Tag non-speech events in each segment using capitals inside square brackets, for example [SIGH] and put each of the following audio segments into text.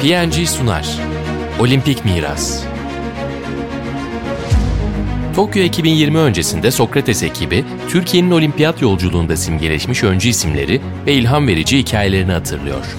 PNG sunar. Olimpik Miras. Tokyo 2020 öncesinde Sokrates ekibi, Türkiye'nin olimpiyat yolculuğunda simgeleşmiş öncü isimleri ve ilham verici hikayelerini hatırlıyor.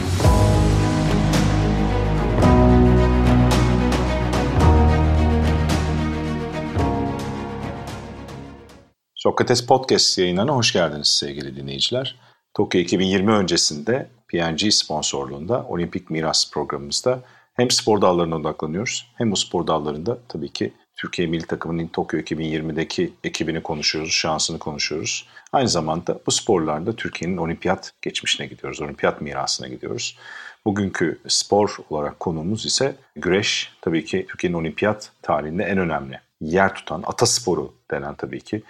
Sokrates Podcast yayınlarına hoş geldiniz sevgili dinleyiciler. Tokyo 2020 öncesinde PNG sponsorluğunda Olimpik Miras programımızda hem spor dallarına odaklanıyoruz hem bu spor dallarında tabii ki Türkiye milli takımının Tokyo 2020'deki ekibini konuşuyoruz, şansını konuşuyoruz. Aynı zamanda bu sporlarda Türkiye'nin olimpiyat geçmişine gidiyoruz, olimpiyat mirasına gidiyoruz. Bugünkü spor olarak konumuz ise güreş. Tabii ki Türkiye'nin olimpiyat tarihinde en önemli yer tutan atasporu denen tabii ki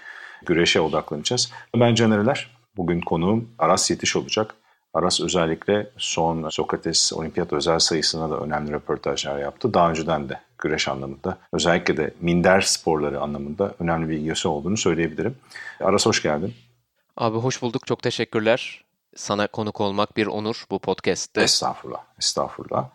güreşe odaklanacağız. Ben Caner Bugün konuğum Aras Yetiş olacak. Aras özellikle son Sokrates Olimpiyat özel sayısına da önemli röportajlar yaptı. Daha önceden de güreş anlamında, özellikle de minder sporları anlamında önemli bir ilgisi olduğunu söyleyebilirim. Aras hoş geldin. Abi hoş bulduk. Çok teşekkürler. Sana konuk olmak bir onur bu podcast'te. Estağfurullah, estağfurullah.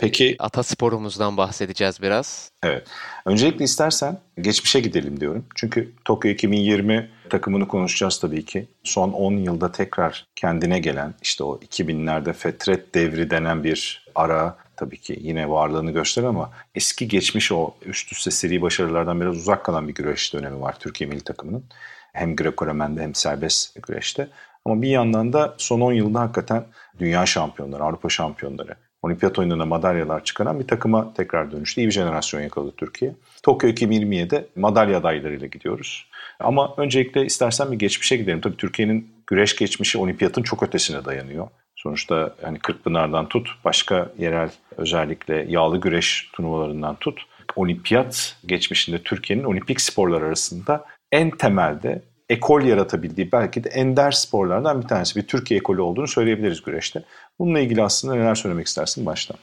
Peki atasporumuzdan bahsedeceğiz biraz. Evet. Öncelikle istersen geçmişe gidelim diyorum. Çünkü Tokyo 2020 takımını konuşacağız tabii ki. Son 10 yılda tekrar kendine gelen işte o 2000'lerde fetret devri denen bir ara tabii ki yine varlığını gösterir ama eski geçmiş o üst üste seri başarılardan biraz uzak kalan bir güreş dönemi var Türkiye milli takımının. Hem Greco-Romen'de hem serbest güreşte. Ama bir yandan da son 10 yılda hakikaten dünya şampiyonları, Avrupa şampiyonları, olimpiyat oyunlarına madalyalar çıkaran bir takıma tekrar dönüştü. İyi bir jenerasyon yakaladı Türkiye. Tokyo 2020'ye madalya adaylarıyla gidiyoruz. Ama öncelikle istersen bir geçmişe gidelim. Tabii Türkiye'nin güreş geçmişi olimpiyatın çok ötesine dayanıyor. Sonuçta hani Kırkpınar'dan tut, başka yerel özellikle yağlı güreş turnuvalarından tut. Olimpiyat geçmişinde Türkiye'nin olimpik sporlar arasında en temelde ekol yaratabildiği belki de ender sporlardan bir tanesi. Bir Türkiye ekolü olduğunu söyleyebiliriz güreşte. Bununla ilgili aslında neler söylemek istersin baştan?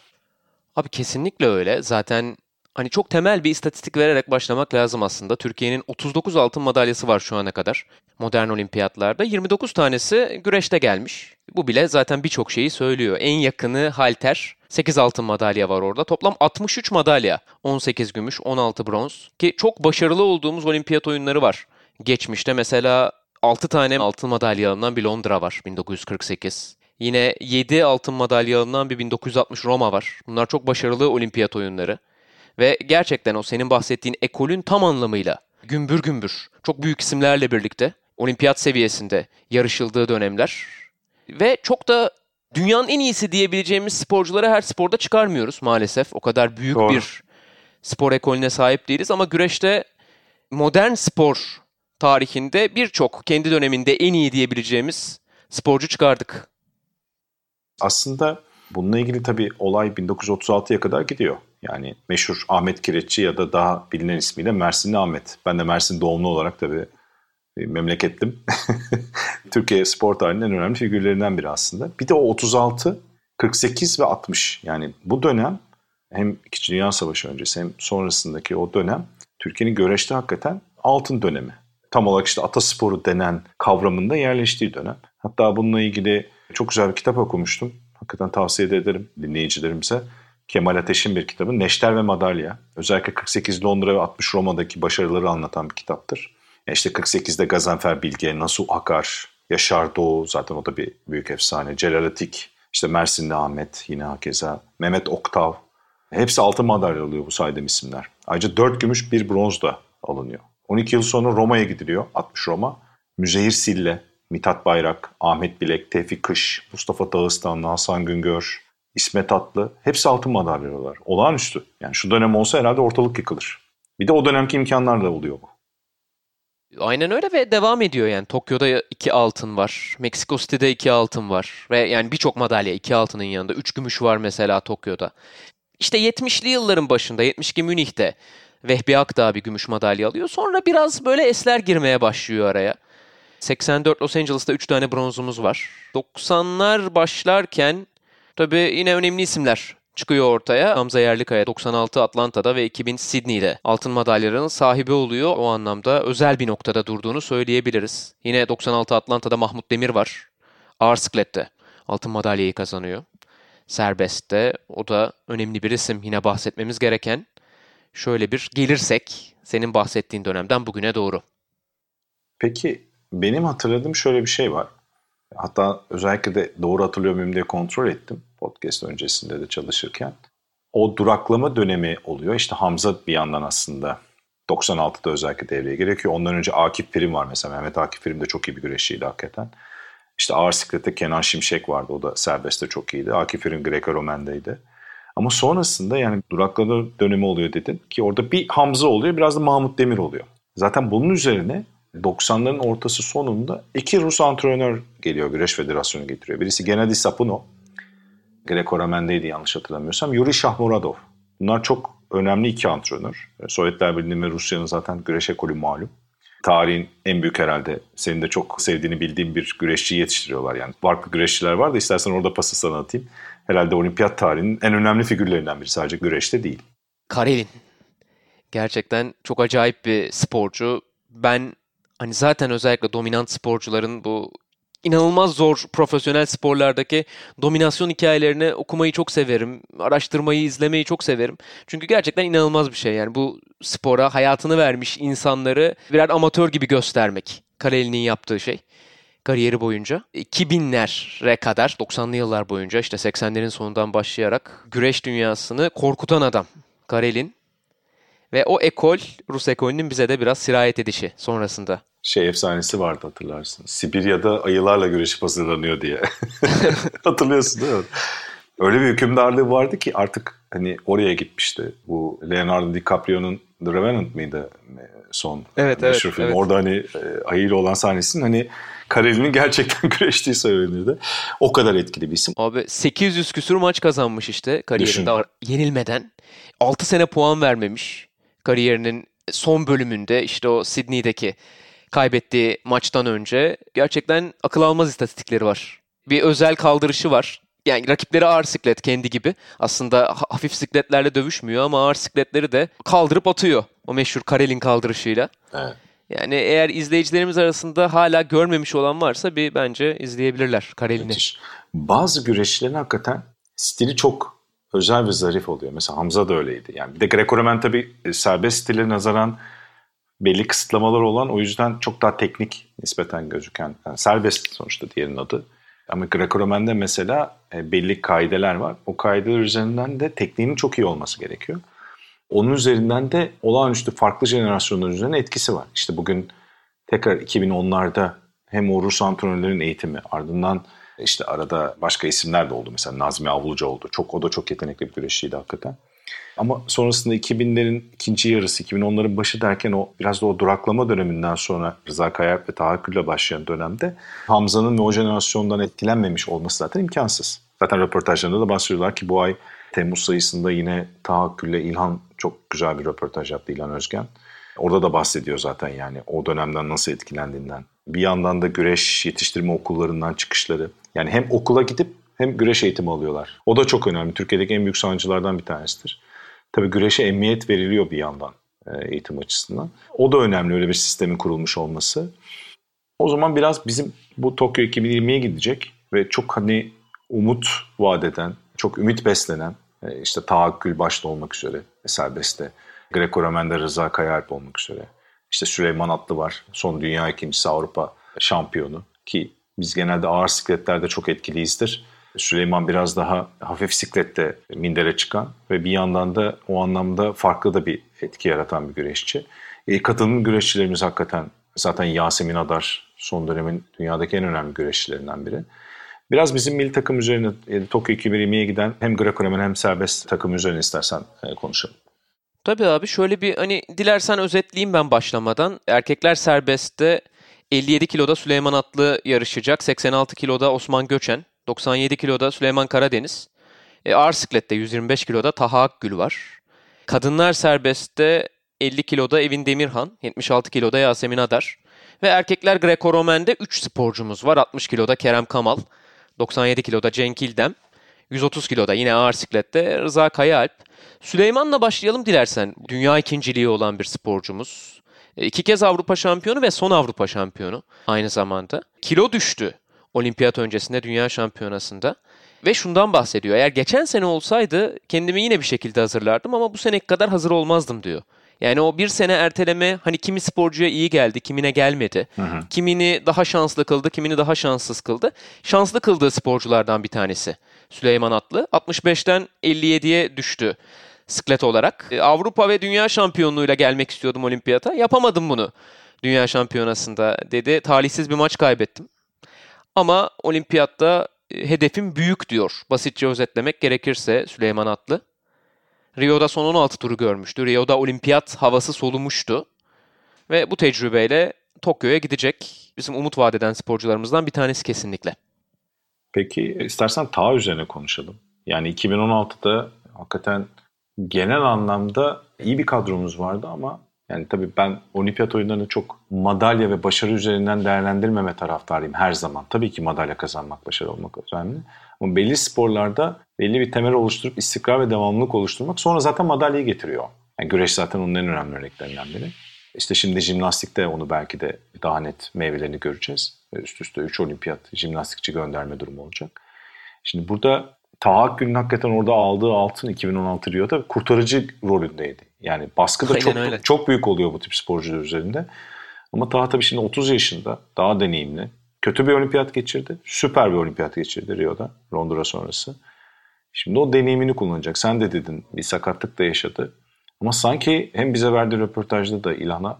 Abi kesinlikle öyle. Zaten hani çok temel bir istatistik vererek başlamak lazım aslında. Türkiye'nin 39 altın madalyası var şu ana kadar modern olimpiyatlarda. 29 tanesi güreşte gelmiş. Bu bile zaten birçok şeyi söylüyor. En yakını halter. 8 altın madalya var orada. Toplam 63 madalya. 18 gümüş, 16 bronz. Ki çok başarılı olduğumuz olimpiyat oyunları var. Geçmişte mesela 6 tane altın madalya alınan bir Londra var 1948. Yine 7 altın madalya alınan bir 1960 Roma var. Bunlar çok başarılı olimpiyat oyunları. Ve gerçekten o senin bahsettiğin ekolün tam anlamıyla gümbür gümbür çok büyük isimlerle birlikte olimpiyat seviyesinde yarışıldığı dönemler. Ve çok da dünyanın en iyisi diyebileceğimiz sporcuları her sporda çıkarmıyoruz maalesef. O kadar büyük Doğru. bir spor ekolüne sahip değiliz ama güreşte modern spor tarihinde birçok kendi döneminde en iyi diyebileceğimiz sporcu çıkardık. Aslında bununla ilgili tabii olay 1936'ya kadar gidiyor. Yani meşhur Ahmet Kireççi ya da daha bilinen ismiyle Mersinli Ahmet. Ben de Mersin doğumlu olarak tabii memlekettim. [LAUGHS] Türkiye spor tarihinin en önemli figürlerinden biri aslında. Bir de o 36, 48 ve 60 yani bu dönem hem İkinci Dünya Savaşı öncesi hem sonrasındaki o dönem Türkiye'nin göreçte hakikaten altın dönemi tam olarak işte atasporu denen kavramında yerleştiği dönem. Hatta bununla ilgili çok güzel bir kitap okumuştum. Hakikaten tavsiye ederim dinleyicilerimize. Kemal Ateş'in bir kitabı Neşter ve Madalya. Özellikle 48 Londra ve 60 Roma'daki başarıları anlatan bir kitaptır. Yani işte 48'de Gazanfer Bilge, Nasuh Akar, Yaşar Doğu zaten o da bir büyük efsane. Celal Atik, işte Mersinli Ahmet yine hakeza, Mehmet Oktav. Hepsi altın madalya alıyor bu saydığım isimler. Ayrıca 4 gümüş bir bronz da alınıyor. 12 yıl sonra Roma'ya gidiliyor, 60 Roma. Müzehir Sille, Mithat Bayrak, Ahmet Bilek, Tevfik Kış, Mustafa Dağıstanlı, Hasan Güngör, İsmet Atlı hepsi altın madalyalar. Olağanüstü. Yani şu dönem olsa herhalde ortalık yıkılır. Bir de o dönemki imkanlarla oluyor bu. Aynen öyle ve devam ediyor yani. Tokyo'da iki altın var. Meksiko City'de iki altın var. Ve yani birçok madalya iki altının yanında. Üç gümüş var mesela Tokyo'da. İşte 70'li yılların başında 72 Münih'te Vehbi Akdağ bir gümüş madalya alıyor. Sonra biraz böyle esler girmeye başlıyor araya. 84 Los Angeles'ta 3 tane bronzumuz var. 90'lar başlarken tabii yine önemli isimler çıkıyor ortaya. Hamza Yerlikaya 96 Atlanta'da ve 2000 Sydney'de altın madalyaların sahibi oluyor. O anlamda özel bir noktada durduğunu söyleyebiliriz. Yine 96 Atlanta'da Mahmut Demir var. Ağır siklette altın madalyayı kazanıyor. serbestte. O da önemli bir isim yine bahsetmemiz gereken. Şöyle bir gelirsek senin bahsettiğin dönemden bugüne doğru. Peki benim hatırladığım şöyle bir şey var. Hatta özellikle de doğru hatırlıyor muyum diye kontrol ettim podcast öncesinde de çalışırken. O duraklama dönemi oluyor. İşte Hamza bir yandan aslında 96'da özellikle devreye gerekiyor. Ondan önce Akif Prim var mesela. Mehmet Akif Prim de çok iyi bir güreşçiydi hakikaten. İşte ağır siklette Kenan Şimşek vardı. O da serbestte çok iyiydi. Akif Prim Greco-Romen'deydi. Ama sonrasında yani duraklama dönemi oluyor dedin ki orada bir Hamza oluyor biraz da Mahmut Demir oluyor. Zaten bunun üzerine 90'ların ortası sonunda iki Rus antrenör geliyor Güreş Federasyonu getiriyor. Birisi Gennady Sapuno. Greco-Romen'deydi yanlış hatırlamıyorsam. Yuri Shahmuradov. Bunlar çok önemli iki antrenör. Sovyetler Birliği ve Rusya'nın zaten güreş ekolü malum. Tarihin en büyük herhalde senin de çok sevdiğini bildiğim bir güreşçi yetiştiriyorlar. Yani farklı güreşçiler var da istersen orada pası sana atayım. Herhalde olimpiyat tarihinin en önemli figürlerinden biri sadece güreşte değil. Karelin. Gerçekten çok acayip bir sporcu. Ben hani zaten özellikle dominant sporcuların bu inanılmaz zor profesyonel sporlardaki dominasyon hikayelerini okumayı çok severim. Araştırmayı, izlemeyi çok severim. Çünkü gerçekten inanılmaz bir şey. Yani bu spora hayatını vermiş insanları birer amatör gibi göstermek. Kareli'nin yaptığı şey kariyeri boyunca 2000'lere kadar 90'lı yıllar boyunca işte 80'lerin sonundan başlayarak güreş dünyasını korkutan adam Karelin ve o ekol Rus ekolünün bize de biraz sirayet edişi sonrasında şey efsanesi vardı hatırlarsın. Sibirya'da ayılarla güreşip hazırlanıyor diye. [LAUGHS] [LAUGHS] Hatırlıyorsun değil mi? Öyle bir hükümdarlığı vardı ki artık hani oraya gitmişti. Bu Leonardo DiCaprio'nun The Revenant mıydı son evet, evet, film. Evet. Orada hani e, ayıyla olan sahnesinin hani Kareli'nin gerçekten [LAUGHS] güreştiği söylenirdi. O kadar etkili bir isim. Abi 800 küsur maç kazanmış işte kariyerinde Düşün. yenilmeden. 6 sene puan vermemiş kariyerinin son bölümünde işte o Sydney'deki kaybettiği maçtan önce gerçekten akıl almaz istatistikleri var. Bir özel kaldırışı var. Yani rakipleri ağır siklet kendi gibi. Aslında hafif sikletlerle dövüşmüyor ama ağır sikletleri de kaldırıp atıyor. O meşhur Karel'in kaldırışıyla. Evet. Yani eğer izleyicilerimiz arasında hala görmemiş olan varsa bir bence izleyebilirler Karel'ini. Bazı güreşçilerin hakikaten stili çok özel ve zarif oluyor. Mesela Hamza da öyleydi. Yani bir de Greco-Romen tabii e, serbest stile nazaran belli kısıtlamalar olan o yüzden çok daha teknik nispeten gözüken yani serbest sonuçta diğerinin adı. Ama Greco-Romen'de mesela e, belli kaideler var. O kaideler üzerinden de tekniğinin çok iyi olması gerekiyor. Onun üzerinden de olağanüstü farklı jenerasyonların üzerine etkisi var. İşte bugün tekrar 2010'larda hem o Rus antrenörlerin eğitimi ardından işte arada başka isimler de oldu. Mesela Nazmi Avluca oldu. Çok, o da çok yetenekli bir güreşçiydi hakikaten. Ama sonrasında 2000'lerin ikinci yarısı, 2010'ların başı derken o biraz da o duraklama döneminden sonra Rıza Kayalp ve tahakkülle başlayan dönemde Hamza'nın ve o jenerasyondan etkilenmemiş olması zaten imkansız. Zaten röportajlarında da bahsediyorlar ki bu ay Temmuz sayısında yine tahakkülle İlhan çok güzel bir röportaj yaptı İlhan Özgen. Orada da bahsediyor zaten yani o dönemden nasıl etkilendiğinden. Bir yandan da güreş yetiştirme okullarından çıkışları. Yani hem okula gidip hem güreş eğitimi alıyorlar. O da çok önemli. Türkiye'deki en büyük sancılardan bir tanesidir. Tabii güreşe emniyet veriliyor bir yandan e, eğitim açısından. O da önemli öyle bir sistemin kurulmuş olması. O zaman biraz bizim bu Tokyo 2020'ye gidecek ve çok hani umut vadeden, çok ümit beslenen e, işte tahakkül başta olmak üzere serbestte. Greco-Romen'de Rıza Kayalp olmak üzere. İşte Süleyman Atlı var. Son dünya ikincisi Avrupa şampiyonu. Ki biz genelde ağır sikletlerde çok etkiliyizdir. Süleyman biraz daha hafif siklette mindere çıkan ve bir yandan da o anlamda farklı da bir etki yaratan bir güreşçi. E, kadın güreşçilerimiz hakikaten zaten Yasemin Adar son dönemin dünyadaki en önemli güreşçilerinden biri. Biraz bizim milli takım üzerine e, Tokyo 2020'ye giden hem Greco-Romen hem serbest takım üzerine istersen e, konuşalım. Tabii abi şöyle bir hani dilersen özetleyeyim ben başlamadan. Erkekler serbestte 57 kiloda Süleyman Atlı yarışacak. 86 kiloda Osman Göçen. 97 kiloda Süleyman Karadeniz. E, ağır siklette 125 kiloda Taha Akgül var. Kadınlar serbestte 50 kiloda Evin Demirhan, 76 kiloda Yasemin Adar. Ve erkekler Greco-Romen'de 3 sporcumuz var. 60 kiloda Kerem Kamal, 97 kiloda Cenk İldem, 130 kiloda yine ağır siklette Rıza Kayaalp. Süleyman'la başlayalım dilersen. Dünya ikinciliği olan bir sporcumuz. E, iki kez Avrupa şampiyonu ve son Avrupa şampiyonu aynı zamanda. Kilo düştü olimpiyat öncesinde dünya şampiyonasında. Ve şundan bahsediyor. Eğer geçen sene olsaydı kendimi yine bir şekilde hazırlardım ama bu seneki kadar hazır olmazdım diyor. Yani o bir sene erteleme hani kimi sporcuya iyi geldi, kimine gelmedi. Hı hı. Kimini daha şanslı kıldı, kimini daha şanssız kıldı. Şanslı kıldığı sporculardan bir tanesi Süleyman Atlı. 65'ten 57'ye düştü sklet olarak. E, Avrupa ve Dünya şampiyonluğuyla gelmek istiyordum olimpiyata. Yapamadım bunu Dünya şampiyonasında dedi. Talihsiz bir maç kaybettim. Ama olimpiyatta e, hedefim büyük diyor. Basitçe özetlemek gerekirse Süleyman Atlı. Rio'da son 16 turu görmüştü. Rio'da olimpiyat havası solumuştu. Ve bu tecrübeyle Tokyo'ya gidecek. Bizim umut vadeden sporcularımızdan bir tanesi kesinlikle. Peki istersen ta üzerine konuşalım. Yani 2016'da hakikaten genel anlamda iyi bir kadromuz vardı ama yani tabii ben olimpiyat oyunlarını çok madalya ve başarı üzerinden değerlendirmeme taraftarıyım her zaman. Tabii ki madalya kazanmak, başarı olmak önemli. Ama belli sporlarda belli bir temel oluşturup istikrar ve devamlılık oluşturmak sonra zaten madalyayı getiriyor. Yani güreş zaten onun en önemli örneklerinden biri. İşte şimdi jimnastikte onu belki de daha net meyvelerini göreceğiz. Üst üste 3 olimpiyat jimnastikçi gönderme durumu olacak. Şimdi burada Taha Akgül'ün hakikaten orada aldığı altın 2016 Rio'da kurtarıcı rolündeydi. Yani baskı da çok öyle. çok büyük oluyor bu tip sporcular üzerinde. Ama Taha tabii şimdi 30 yaşında, daha deneyimli. Kötü bir olimpiyat geçirdi. Süper bir olimpiyat geçirdi Rio'da, Londra sonrası. Şimdi o deneyimini kullanacak. Sen de dedin bir sakatlık da yaşadı. Ama sanki hem bize verdiği röportajda da İlhan'a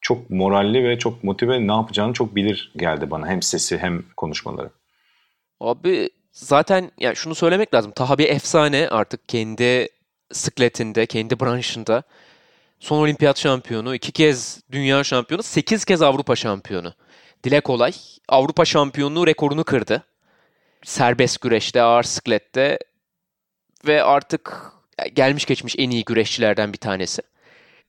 çok moralli ve çok motive ne yapacağını çok bilir geldi bana. Hem sesi hem konuşmaları. Abi zaten yani şunu söylemek lazım. Taha bir efsane artık kendi sıkletinde, kendi branşında. Son olimpiyat şampiyonu, iki kez dünya şampiyonu, sekiz kez Avrupa şampiyonu. Dile kolay. Avrupa şampiyonluğu rekorunu kırdı. Serbest güreşte, ağır siklette ve artık gelmiş geçmiş en iyi güreşçilerden bir tanesi.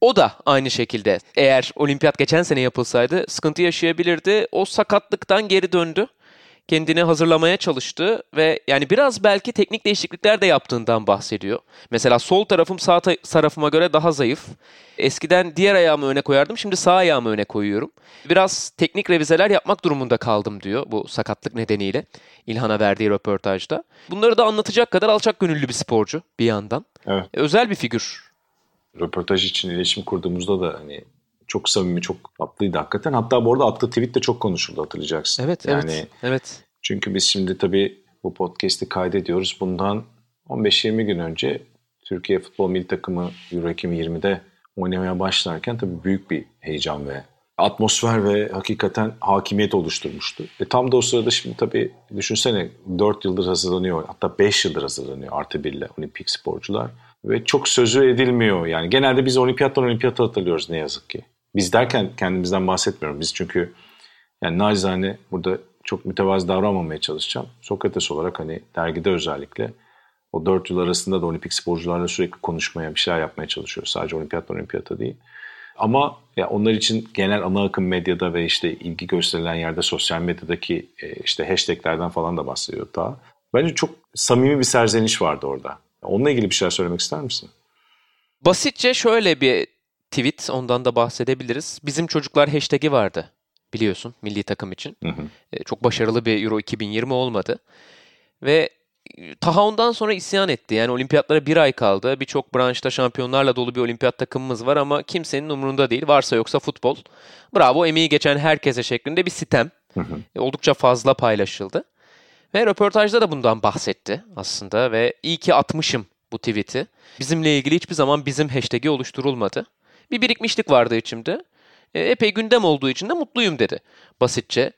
O da aynı şekilde eğer olimpiyat geçen sene yapılsaydı sıkıntı yaşayabilirdi. O sakatlıktan geri döndü kendini hazırlamaya çalıştı ve yani biraz belki teknik değişiklikler de yaptığından bahsediyor. Mesela sol tarafım sağ tarafıma göre daha zayıf. Eskiden diğer ayağımı öne koyardım, şimdi sağ ayağımı öne koyuyorum. Biraz teknik revizeler yapmak durumunda kaldım diyor bu sakatlık nedeniyle İlhan'a verdiği röportajda. Bunları da anlatacak kadar alçak gönüllü bir sporcu bir yandan. Evet. Özel bir figür. Röportaj için iletişim kurduğumuzda da hani çok samimi, çok tatlıydı hakikaten. Hatta bu arada attığı tweet de çok konuşuldu hatırlayacaksın. Evet, yani, evet. evet. Çünkü biz şimdi tabii bu podcast'i kaydediyoruz. Bundan 15-20 gün önce Türkiye Futbol Milli Takımı Euro 2020'de oynamaya başlarken tabii büyük bir heyecan ve atmosfer ve hakikaten hakimiyet oluşturmuştu. E tam da o sırada şimdi tabii düşünsene 4 yıldır hazırlanıyor hatta 5 yıldır hazırlanıyor artı birle olimpik sporcular. Ve çok sözü edilmiyor yani. Genelde biz olimpiyattan olimpiyata hatırlıyoruz ne yazık ki. Biz derken kendimizden bahsetmiyorum. Biz çünkü yani nacizane burada çok mütevazı davranmamaya çalışacağım. Sokrates olarak hani dergide özellikle o dört yıl arasında da olimpik sporcularla sürekli konuşmaya, bir şeyler yapmaya çalışıyoruz. Sadece olimpiyat olimpiyata değil. Ama ya onlar için genel ana akım medyada ve işte ilgi gösterilen yerde sosyal medyadaki e, işte hashtaglerden falan da bahsediyor daha. Bence çok samimi bir serzeniş vardı orada. Onunla ilgili bir şeyler söylemek ister misin? Basitçe şöyle bir tweet ondan da bahsedebiliriz. Bizim çocuklar hashtag'i vardı biliyorsun milli takım için. Hı hı. E, çok başarılı bir Euro 2020 olmadı. Ve e, Taha ondan sonra isyan etti. Yani olimpiyatlara bir ay kaldı. Birçok branşta şampiyonlarla dolu bir olimpiyat takımımız var ama kimsenin umurunda değil. Varsa yoksa futbol. Bravo emeği geçen herkese şeklinde bir sitem. Hı hı. E, oldukça fazla paylaşıldı. Ve röportajda da bundan bahsetti aslında ve iyi ki atmışım bu tweet'i. Bizimle ilgili hiçbir zaman bizim hashtag'i oluşturulmadı. Bir birikmişlik vardı içimde. E, epey gündem olduğu için de mutluyum dedi. Basitçe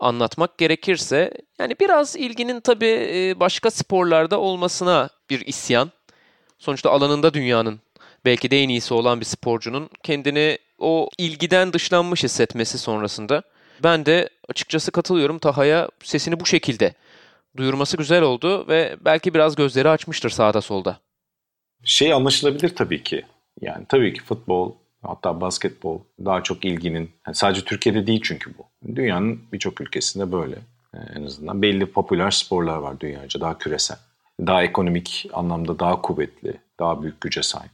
anlatmak gerekirse yani biraz ilginin tabii e, başka sporlarda olmasına bir isyan. Sonuçta alanında dünyanın belki de en iyisi olan bir sporcunun kendini o ilgiden dışlanmış hissetmesi sonrasında ben de açıkçası katılıyorum Taha'ya sesini bu şekilde duyurması güzel oldu ve belki biraz gözleri açmıştır sağda solda. Şey anlaşılabilir tabii ki. Yani tabii ki futbol hatta basketbol daha çok ilginin yani sadece Türkiye'de değil çünkü bu. Dünyanın birçok ülkesinde böyle e, en azından belli popüler sporlar var dünyaca daha küresel. Daha ekonomik anlamda daha kuvvetli, daha büyük güce sahip.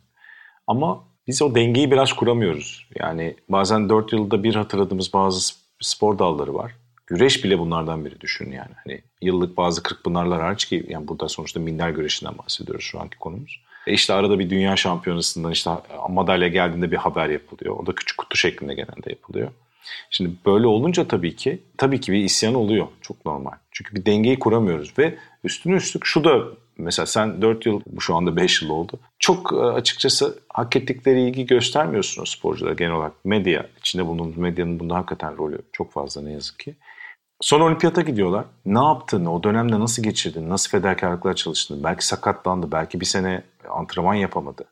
Ama biz o dengeyi biraz kuramıyoruz. Yani bazen 4 yılda bir hatırladığımız bazı spor dalları var Güreş bile bunlardan biri düşün yani. Hani yıllık bazı kırk pınarlar hariç ki yani burada sonuçta minder güreşinden bahsediyoruz şu anki konumuz. E işte arada bir dünya şampiyonasından işte madalya geldiğinde bir haber yapılıyor. O da küçük kutu şeklinde genelde yapılıyor. Şimdi böyle olunca tabii ki tabii ki bir isyan oluyor. Çok normal. Çünkü bir dengeyi kuramıyoruz ve üstüne üstlük şu da mesela sen 4 yıl şu anda 5 yıl oldu. Çok e, açıkçası hak ettikleri ilgi göstermiyorsun o sporculara genel olarak. Medya, içinde bulunduğumuz medyanın bunda hakikaten rolü çok fazla ne yazık ki. Sonra olimpiyata gidiyorlar. Ne yaptın? O dönemde nasıl geçirdin? Nasıl fedakarlıklar çalıştın? Belki sakatlandı. Belki bir sene antrenman yapamadı.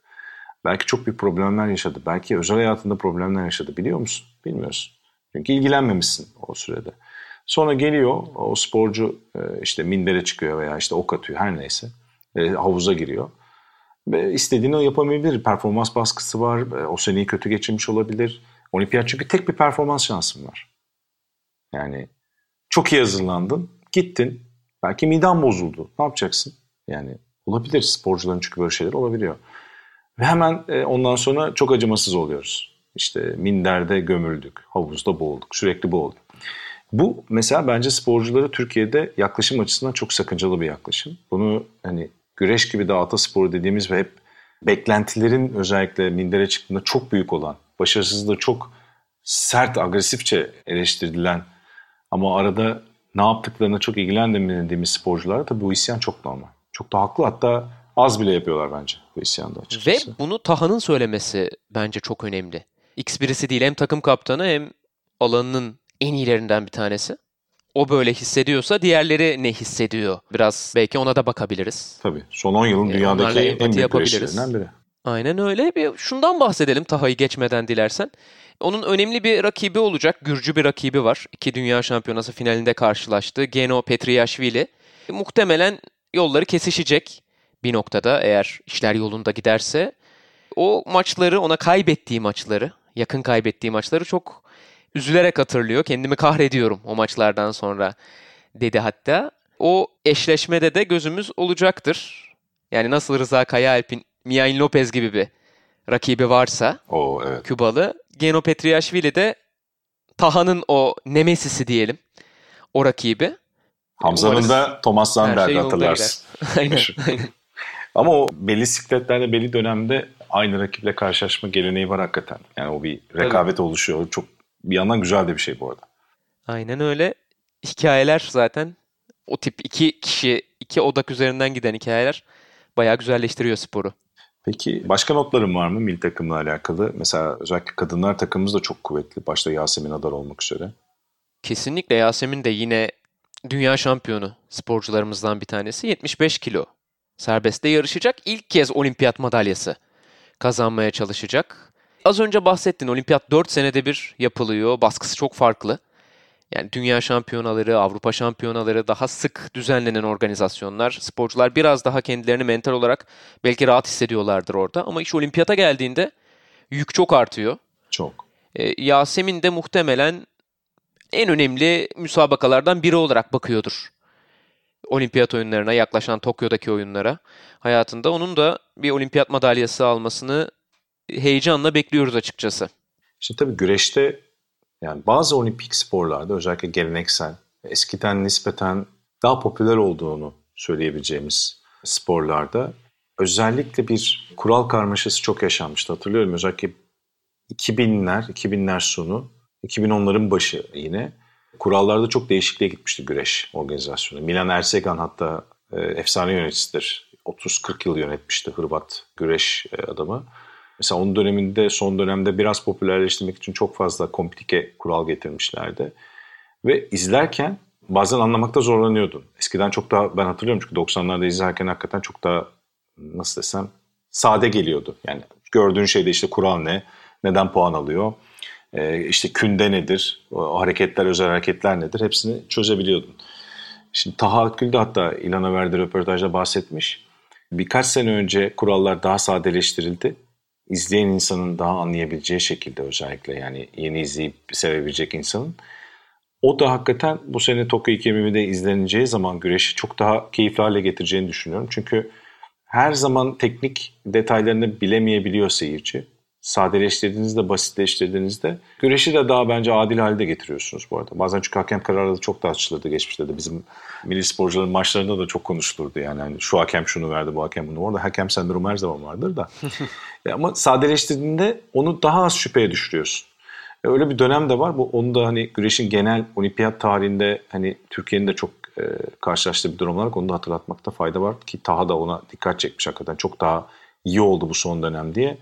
Belki çok büyük problemler yaşadı. Belki özel hayatında problemler yaşadı. Biliyor musun? Bilmiyorsun. Çünkü ilgilenmemişsin o sürede. Sonra geliyor o sporcu e, işte mindere çıkıyor veya işte ok atıyor her neyse. E, havuza giriyor. Ve istediğini yapamayabilir. Performans baskısı var. E, o seneyi kötü geçirmiş olabilir. Olimpiyat çünkü tek bir performans şansın var. Yani çok iyi hazırlandın. Gittin. Belki miden bozuldu. Ne yapacaksın? Yani olabilir. Sporcuların çünkü böyle şeyler olabiliyor. Ve hemen ondan sonra çok acımasız oluyoruz. İşte minderde gömüldük, havuzda boğulduk, sürekli boğulduk. Bu mesela bence sporcuları Türkiye'de yaklaşım açısından çok sakıncalı bir yaklaşım. Bunu hani güreş gibi de atasporu dediğimiz ve hep beklentilerin özellikle mindere çıktığında çok büyük olan, başarısızlığı çok sert, agresifçe eleştirilen ama arada ne yaptıklarına çok ilgilenmediğimiz sporculara da bu isyan çok normal. Çok da haklı hatta az bile yapıyorlar bence bu isyanda açıkçası. Ve bunu Taha'nın söylemesi bence çok önemli. X birisi değil hem takım kaptanı hem alanının en iyilerinden bir tanesi. O böyle hissediyorsa diğerleri ne hissediyor? Biraz belki ona da bakabiliriz. Tabii. Son 10 yılın dünyadaki en büyük güreşlerinden biri. Aynen öyle. Bir şundan bahsedelim Taha'yı geçmeden dilersen. Onun önemli bir rakibi olacak. Gürcü bir rakibi var. İki Dünya Şampiyonası finalinde karşılaştı. Geno Petriashvili. Muhtemelen yolları kesişecek bir noktada eğer işler yolunda giderse. O maçları, ona kaybettiği maçları yakın kaybettiği maçları çok üzülerek hatırlıyor. Kendimi kahrediyorum o maçlardan sonra dedi hatta. O eşleşmede de gözümüz olacaktır. Yani nasıl Rıza Kayaalp'in Miain Lopez gibi bir rakibi varsa o evet. Kübalı. Geno Petriashvili de Taha'nın o nemesisi diyelim. O rakibi. Hamza'nın da Thomas Zandberg şey hatırlarsın. [LAUGHS] aynen, [LAUGHS] aynen. Ama o belli sikletlerde belli dönemde aynı rakiple karşılaşma geleneği var hakikaten. Yani o bir rekabet Tabii. oluşuyor. Çok bir yandan güzel de bir şey bu arada. Aynen öyle. Hikayeler zaten o tip iki kişi, iki odak üzerinden giden hikayeler bayağı güzelleştiriyor sporu. Peki başka notların var mı milli takımla alakalı? Mesela özellikle kadınlar takımımız da çok kuvvetli. Başta Yasemin Adar olmak üzere. Kesinlikle Yasemin de yine dünya şampiyonu sporcularımızdan bir tanesi. 75 kilo serbestte yarışacak. İlk kez olimpiyat madalyası kazanmaya çalışacak. Az önce bahsettin olimpiyat 4 senede bir yapılıyor. Baskısı çok farklı. Yani dünya şampiyonaları, Avrupa şampiyonaları daha sık düzenlenen organizasyonlar. Sporcular biraz daha kendilerini mental olarak belki rahat hissediyorlardır orada. Ama iş olimpiyata geldiğinde yük çok artıyor. Çok. Ee, Yasemin de muhtemelen en önemli müsabakalardan biri olarak bakıyordur olimpiyat oyunlarına, yaklaşan Tokyo'daki oyunlara hayatında. Onun da bir olimpiyat madalyası almasını heyecanla bekliyoruz açıkçası. Şimdi tabii güreşte yani bazı olimpik sporlarda özellikle geleneksel, eskiden nispeten daha popüler olduğunu söyleyebileceğimiz sporlarda özellikle bir kural karmaşası çok yaşanmıştı. Hatırlıyorum özellikle 2000'ler, 2000'ler sonu, 2010'ların başı yine kurallarda çok değişikliğe gitmişti güreş organizasyonu. Milan Ersegan hatta e, efsane yöneticisidir. 30-40 yıl yönetmişti Hırvat güreş e, adamı. Mesela onun döneminde son dönemde biraz popülerleştirmek için çok fazla komplike kural getirmişlerdi. Ve izlerken bazen anlamakta zorlanıyordun. Eskiden çok daha ben hatırlıyorum çünkü 90'larda izlerken hakikaten çok daha nasıl desem sade geliyordu. Yani gördüğün şeyde işte kural ne, neden puan alıyor, e, işte künde nedir, o hareketler, özel hareketler nedir hepsini çözebiliyordun. Şimdi Taha Akgül de hatta İlhan'a verdiği röportajda bahsetmiş. Birkaç sene önce kurallar daha sadeleştirildi. İzleyen insanın daha anlayabileceği şekilde özellikle yani yeni izleyip sevebilecek insanın. O da hakikaten bu sene Tokyo 2020'de izleneceği zaman güreşi çok daha keyifli hale getireceğini düşünüyorum. Çünkü her zaman teknik detaylarını bilemeyebiliyor seyirci. Sadeleştirdiğinizde, basitleştirdiğinizde güreşi de daha bence adil halde getiriyorsunuz bu arada. Bazen çünkü hakem kararları çok tartışılırdı geçmişte de. Bizim milli sporcuların maçlarında da çok konuşulurdu yani. yani şu hakem şunu verdi, bu hakem bunu. Orada hakem sendromu her zaman vardır da. [LAUGHS] Ama sadeleştirdiğinde onu daha az şüpheye düşürüyorsun. E, öyle bir dönem de var. Bu onu da hani güreşin genel olimpiyat tarihinde hani Türkiye'nin de çok e, karşılaştığı bir durum olarak onu da hatırlatmakta fayda var ki Taha da ona dikkat çekmiş hakikaten. Çok daha iyi oldu bu son dönem diye.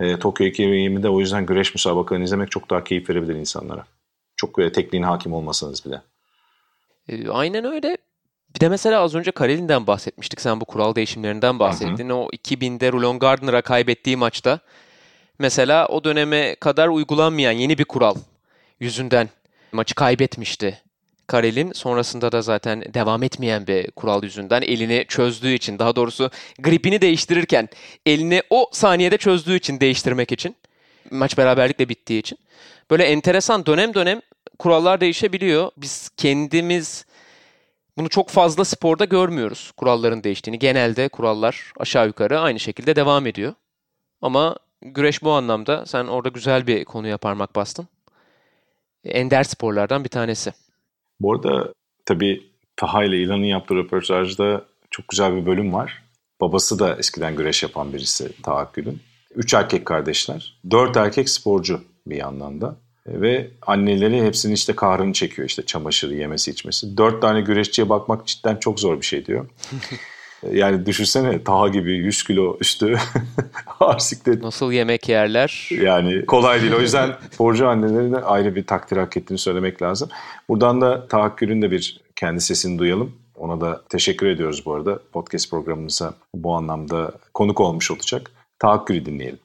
E, Tokyo 2020'de o yüzden güreş müsabakalarını izlemek çok daha keyif verebilir insanlara. Çok böyle tekniğine hakim olmasanız bile. E, aynen öyle. Bir de mesela az önce Karelin'den bahsetmiştik. Sen bu kural değişimlerinden bahsettin. Hı hı. O 2000'de Rulon Gardner'a kaybettiği maçta mesela o döneme kadar uygulanmayan yeni bir kural yüzünden maçı kaybetmişti. Karel'in sonrasında da zaten devam etmeyen bir kural yüzünden elini çözdüğü için daha doğrusu gripini değiştirirken elini o saniyede çözdüğü için değiştirmek için maç beraberlikle bittiği için böyle enteresan dönem dönem kurallar değişebiliyor. Biz kendimiz bunu çok fazla sporda görmüyoruz kuralların değiştiğini. Genelde kurallar aşağı yukarı aynı şekilde devam ediyor. Ama güreş bu anlamda sen orada güzel bir konuya parmak bastın. Ender sporlardan bir tanesi. Bu arada tabii Taha ile İlhan'ın yaptığı röportajda çok güzel bir bölüm var. Babası da eskiden güreş yapan birisi Taha Gül'ün. Üç erkek kardeşler. Dört erkek sporcu bir yandan da. Ve anneleri hepsinin işte kahrını çekiyor işte çamaşırı yemesi içmesi. Dört tane güreşçiye bakmak cidden çok zor bir şey diyor. [LAUGHS] Yani düşünsene Taha gibi 100 kilo üstü [LAUGHS] arsiklet. Nasıl yemek yerler? Yani kolay değil. O [LAUGHS] yüzden sporcu annelerine ayrı bir takdir hak ettiğini söylemek lazım. Buradan da Taha Gül'ün de bir kendi sesini duyalım. Ona da teşekkür ediyoruz bu arada. Podcast programımıza bu anlamda konuk olmuş olacak. Taha Gül'ü dinleyelim.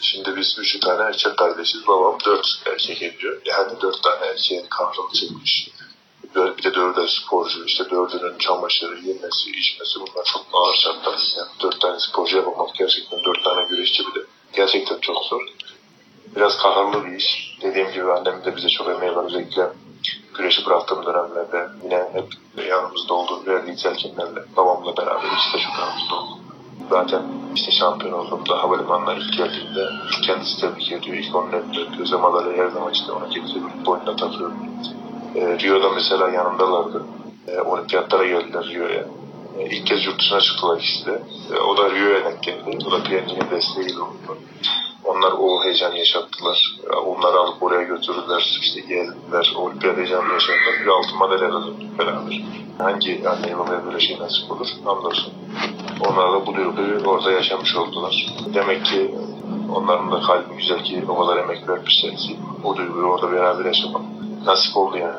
Şimdi biz üç tane erkek kardeşiz. Babam dört erkek ediyor. Yani dört tane erkeğin kahrını çekmiş. Bir de dörder sporcu. İşte dördünün çamaşırı, yemesi, içmesi bunlar çok ağır şartlar. Yani dört tane sporcu yapmak gerçekten dört tane güreşçi bir de. Gerçekten çok zor. Biraz kahrlı bir iş. Dediğim gibi annem de bize çok emeği var. Özellikle güreşi bıraktığım dönemlerde yine hep yanımızda olduğu verdiği telkinlerle babamla beraber de çok yanımızda oldu. Zaten işte şampiyon olduğumda havalimanına ilk geldiğinde kendisi tebrik ediyor. İlk onun önünde göze madalya her zaman işte ona kendisi boynuna takıyor. E, Rio'da mesela yanındalardı. E, olimpiyatlara geldiler Rio'ya. E, ilk kez yurt dışına çıktılar ikisi de. E, o da Rio'ya denk geldi. O da PNG'nin desteğiyle oldu. Onlar o heyecanı yaşattılar. Onları alıp oraya götürdüler. İşte geldiler. Olimpiyat heyecanını yaşadılar. Bir altın madalya kazandık beraber. Hangi anneye babaya böyle şey nasip olur? Hamdolsun. Onlar da bu duyguyu orada yaşamış oldular. Demek ki onların da kalbi güzel ki o kadar emek vermişler ki o duyguyu orada beraber yaşamak nasip oldu yani.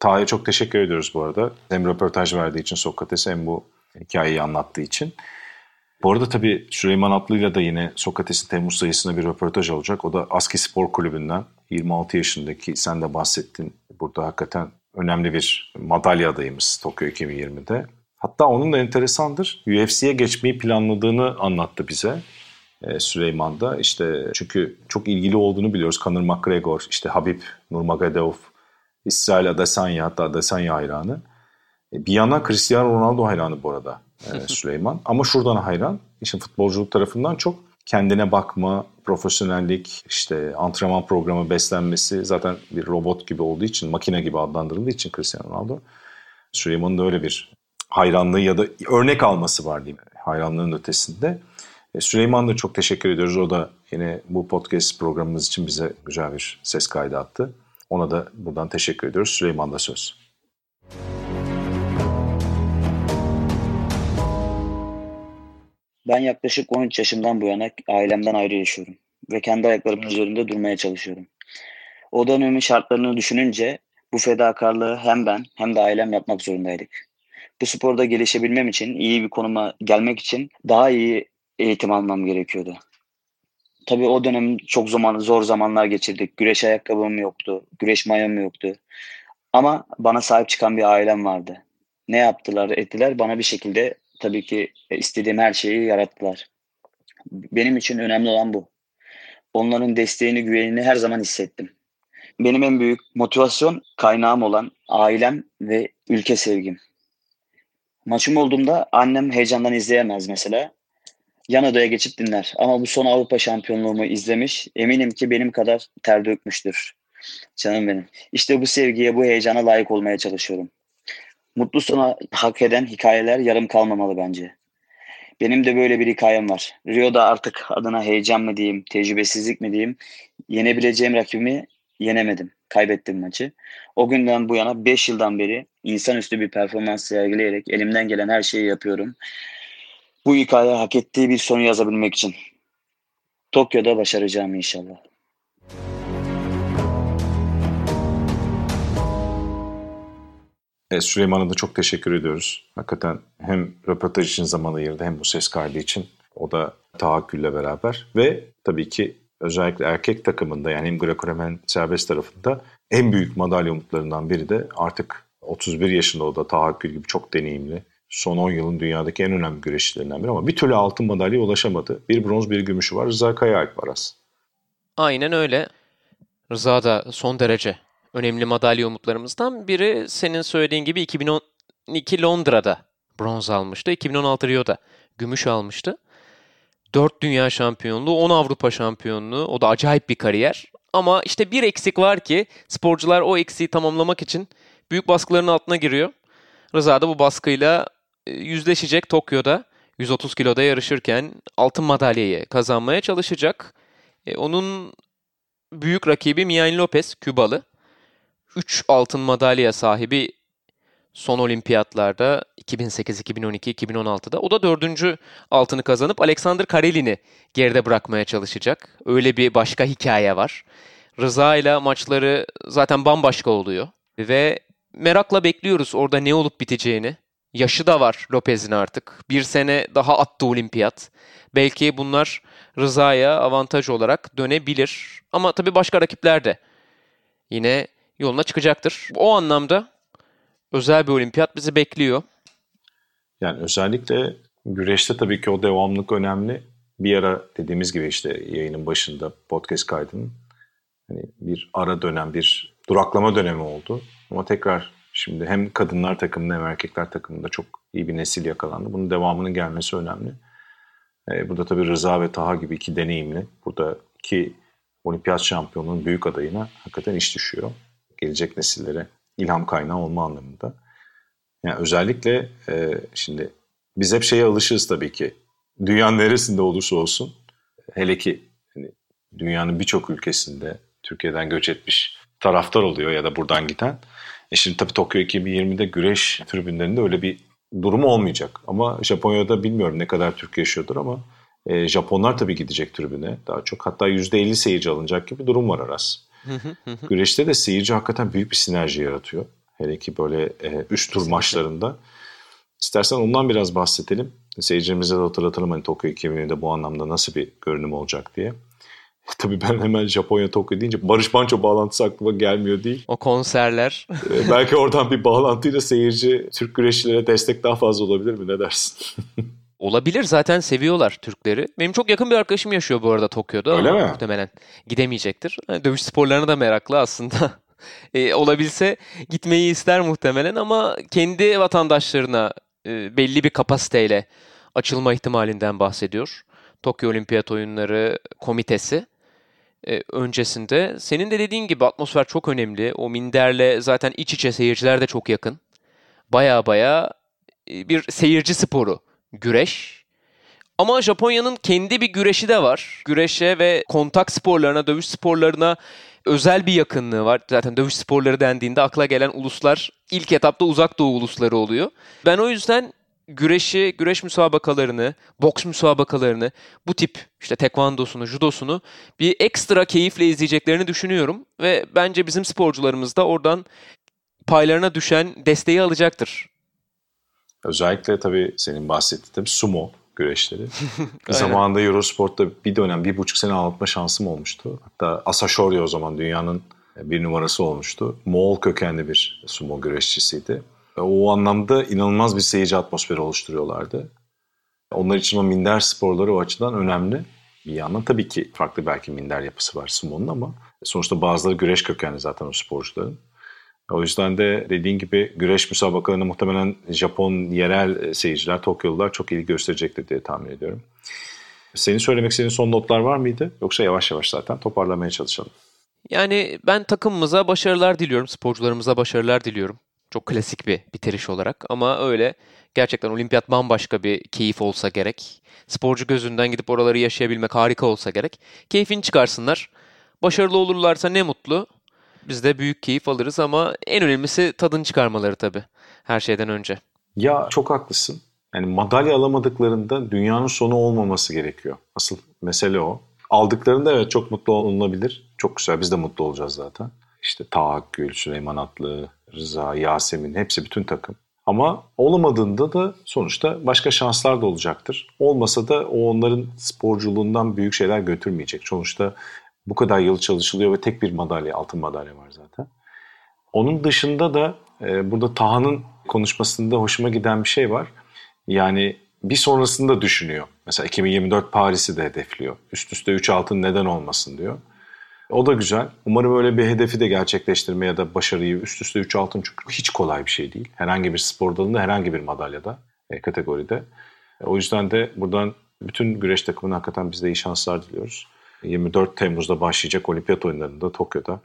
Taha'ya çok teşekkür ediyoruz bu arada. Hem röportaj verdiği için Sokrates hem bu hikayeyi anlattığı için. Bu arada tabii Süleyman Atlı'yla da yine Sokrates'in Temmuz sayısında bir röportaj olacak. O da Aski Spor Kulübü'nden 26 yaşındaki sen de bahsettin. Burada hakikaten önemli bir madalya adayımız Tokyo 2020'de. Hatta onun da enteresandır. UFC'ye geçmeyi planladığını anlattı bize. E, Süleyman da işte çünkü çok ilgili olduğunu biliyoruz. Conor McGregor, işte Habib Nurmagomedov, İsrail Adesanya hatta Adesanya hayranı. E, bir yana Cristiano Ronaldo hayranı bu arada e, [LAUGHS] Süleyman. Ama şuradan hayran. İşin futbolculuk tarafından çok kendine bakma, profesyonellik, işte antrenman programı, beslenmesi zaten bir robot gibi olduğu için, makine gibi adlandırıldığı için Cristiano Ronaldo. Süleyman'ın da öyle bir hayranlığı ya da örnek alması var diyeyim. Hayranlığın ötesinde. E, Süleyman da çok teşekkür ediyoruz. O da yine bu podcast programımız için bize güzel bir ses kaydı attı. Ona da buradan teşekkür ediyoruz. Süleyman da söz. Ben yaklaşık 13 yaşımdan bu yana ailemden ayrı yaşıyorum ve kendi ayaklarımın üzerinde durmaya çalışıyorum. O dönemin şartlarını düşününce bu fedakarlığı hem ben hem de ailem yapmak zorundaydık. Bu sporda gelişebilmem için, iyi bir konuma gelmek için daha iyi eğitim almam gerekiyordu. Tabii o dönem çok zaman zor zamanlar geçirdik. Güreş ayakkabım yoktu, güreş mayom yoktu. Ama bana sahip çıkan bir ailem vardı. Ne yaptılar, ettiler bana bir şekilde tabii ki istediğim her şeyi yarattılar. Benim için önemli olan bu. Onların desteğini, güvenini her zaman hissettim. benim en büyük motivasyon kaynağım olan ailem ve ülke sevgim. Maçım olduğumda annem heyecandan izleyemez mesela. Yan odaya geçip dinler. Ama bu son Avrupa şampiyonluğumu izlemiş. Eminim ki benim kadar ter dökmüştür. Canım benim. İşte bu sevgiye, bu heyecana layık olmaya çalışıyorum. Mutlu sona hak eden hikayeler yarım kalmamalı bence. Benim de böyle bir hikayem var. Rio'da artık adına heyecan mı diyeyim, tecrübesizlik mi diyeyim, yenebileceğim rakibimi yenemedim. Kaybettim maçı. O günden bu yana 5 yıldan beri insanüstü bir performans sergileyerek elimden gelen her şeyi yapıyorum. Bu hikaye hak ettiği bir sonu yazabilmek için. Tokyo'da başaracağım inşallah. Evet, Süleyman'a da çok teşekkür ediyoruz. Hakikaten hem röportaj için zaman ayırdı hem bu ses kaydı için. O da tahakkülle beraber ve tabii ki özellikle erkek takımında yani hem Greco-Romen serbest tarafında en büyük madalya umutlarından biri de artık 31 yaşında o da tahakkül gibi çok deneyimli. Son 10 yılın dünyadaki en önemli güreşçilerinden biri ama bir türlü altın madalyaya ulaşamadı. Bir bronz bir gümüşü var. Rıza Kayaalp var aslında. Aynen öyle. Rıza da son derece önemli madalya umutlarımızdan biri senin söylediğin gibi 2012 Londra'da bronz almıştı. 2016 Rio'da gümüş almıştı. 4 dünya şampiyonluğu, 10 Avrupa şampiyonluğu. O da acayip bir kariyer. Ama işte bir eksik var ki sporcular o eksiği tamamlamak için büyük baskıların altına giriyor. Rıza da bu baskıyla e, yüzleşecek Tokyo'da. 130 kiloda yarışırken altın madalyayı kazanmaya çalışacak. E, onun büyük rakibi Mian Lopez, Kübalı. 3 altın madalya sahibi son olimpiyatlarda 2008, 2012, 2016'da. O da dördüncü altını kazanıp Alexander Karelin'i geride bırakmaya çalışacak. Öyle bir başka hikaye var. Rıza ile maçları zaten bambaşka oluyor. Ve merakla bekliyoruz orada ne olup biteceğini. Yaşı da var Lopez'in artık. Bir sene daha attı olimpiyat. Belki bunlar Rıza'ya avantaj olarak dönebilir. Ama tabii başka rakipler de yine yoluna çıkacaktır. O anlamda özel bir olimpiyat bizi bekliyor. Yani özellikle güreşte tabii ki o devamlılık önemli. Bir ara dediğimiz gibi işte yayının başında podcast kaydının hani bir ara dönem, bir duraklama dönemi oldu. Ama tekrar şimdi hem kadınlar takımında hem erkekler takımında çok iyi bir nesil yakalandı. Bunun devamının gelmesi önemli. Ee, burada tabii Rıza ve Taha gibi iki deneyimli, burada iki olimpiyat şampiyonunun büyük adayına hakikaten iş düşüyor. Gelecek nesillere ilham kaynağı olma anlamında. Yani özellikle e, şimdi biz hep şeye alışırız tabii ki. Dünyanın neresinde olursa olsun hele ki hani dünyanın birçok ülkesinde Türkiye'den göç etmiş taraftar oluyor ya da buradan giden. E şimdi tabii Tokyo 2020'de güreş tribünlerinde öyle bir durum olmayacak. Ama Japonya'da bilmiyorum ne kadar Türk yaşıyordur ama e, Japonlar tabii gidecek tribüne daha çok. Hatta %50 seyirci alınacak gibi bir durum var Aras. Güreşte de seyirci hakikaten büyük bir sinerji yaratıyor. Hele ki böyle e, üst tur maçlarında. İstersen ondan biraz bahsedelim. Seyircimize de hatırlatalım hani Tokyo 2020'de bu anlamda nasıl bir görünüm olacak diye. [LAUGHS] Tabii ben hemen Japonya Tokyo deyince Barış Manço bağlantısı aklıma gelmiyor değil. O konserler. Ee, belki oradan bir bağlantıyla seyirci Türk güreşçilere destek daha fazla olabilir mi? Ne dersin? [LAUGHS] Olabilir zaten seviyorlar Türkleri. Benim çok yakın bir arkadaşım yaşıyor bu arada Tokyo'da. Öyle mi? Muhtemelen gidemeyecektir. Yani dövüş sporlarına da meraklı aslında. [LAUGHS] e, olabilse gitmeyi ister muhtemelen ama kendi vatandaşlarına e, belli bir kapasiteyle açılma ihtimalinden bahsediyor. Tokyo Olimpiyat Oyunları Komitesi e, öncesinde. Senin de dediğin gibi atmosfer çok önemli. O minderle zaten iç içe seyirciler de çok yakın. Baya baya e, bir seyirci sporu güreş. Ama Japonya'nın kendi bir güreşi de var. Güreşe ve kontak sporlarına, dövüş sporlarına özel bir yakınlığı var. Zaten dövüş sporları dendiğinde akla gelen uluslar ilk etapta uzak doğu ulusları oluyor. Ben o yüzden güreşi, güreş müsabakalarını, boks müsabakalarını, bu tip işte tekvandosunu, judosunu bir ekstra keyifle izleyeceklerini düşünüyorum. Ve bence bizim sporcularımız da oradan paylarına düşen desteği alacaktır. Özellikle tabii senin bahsettiğin sumo güreşleri. [LAUGHS] Zamanında Eurosport'ta bir dönem bir buçuk sene anlatma şansım olmuştu. Hatta Asashori o zaman dünyanın bir numarası olmuştu. Moğol kökenli bir sumo güreşçisiydi. O anlamda inanılmaz bir seyirci atmosferi oluşturuyorlardı. Onlar için o minder sporları o açıdan önemli. Bir yandan tabii ki farklı belki minder yapısı var sumo'nun ama Sonuçta bazıları güreş kökenli zaten o sporcuların. O yüzden de dediğin gibi güreş müsabakalarına muhtemelen Japon yerel e, seyirciler, Tokyo'lular çok ilgi gösterecektir diye tahmin ediyorum. Senin söylemek istediğin son notlar var mıydı? Yoksa yavaş yavaş zaten toparlamaya çalışalım. Yani ben takımımıza başarılar diliyorum, sporcularımıza başarılar diliyorum. Çok klasik bir bitiriş olarak ama öyle gerçekten olimpiyat bambaşka bir keyif olsa gerek. Sporcu gözünden gidip oraları yaşayabilmek harika olsa gerek. Keyfini çıkarsınlar. Başarılı olurlarsa ne mutlu. Biz de büyük keyif alırız ama en önemlisi tadını çıkarmaları tabii her şeyden önce. Ya çok haklısın. Yani madalya alamadıklarında dünyanın sonu olmaması gerekiyor. Asıl mesele o. Aldıklarında evet çok mutlu olunabilir. Çok güzel biz de mutlu olacağız zaten. İşte Tahakkül, Süleyman Atlı, Rıza, Yasemin hepsi bütün takım. Ama olamadığında da sonuçta başka şanslar da olacaktır. Olmasa da o onların sporculuğundan büyük şeyler götürmeyecek. Sonuçta bu kadar yıl çalışılıyor ve tek bir madalya, altın madalya var zaten. Onun dışında da e, burada Taha'nın konuşmasında hoşuma giden bir şey var. Yani bir sonrasını da düşünüyor. Mesela 2024 Paris'i de hedefliyor. Üst üste 3 altın neden olmasın diyor. O da güzel. Umarım öyle bir hedefi de gerçekleştirme ya da başarıyı üst üste 3 altın çünkü hiç kolay bir şey değil. Herhangi bir spor dalında, herhangi bir madalyada, e, kategoride. E, o yüzden de buradan bütün güreş takımına hakikaten biz de iyi şanslar diliyoruz. 24 Temmuz'da başlayacak olimpiyat oyunlarında Tokyo'da.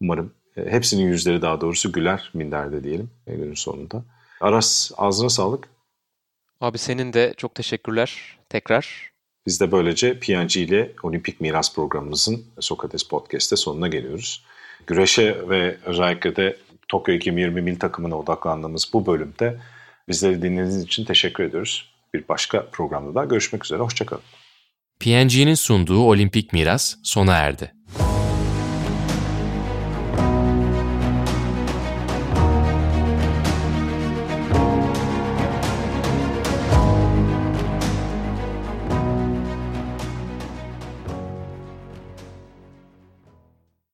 Umarım e, hepsinin yüzleri daha doğrusu güler minderde diyelim e, günün sonunda. Aras ağzına sağlık. Abi senin de çok teşekkürler tekrar. Biz de böylece PNG ile Olimpik Miras programımızın Sokrates Podcast'te sonuna geliyoruz. Güreşe ve özellikle de Tokyo 2020 mil takımına odaklandığımız bu bölümde bizleri dinlediğiniz için teşekkür ediyoruz. Bir başka programda daha görüşmek üzere. Hoşçakalın. PNG'nin sunduğu Olimpik Miras sona erdi.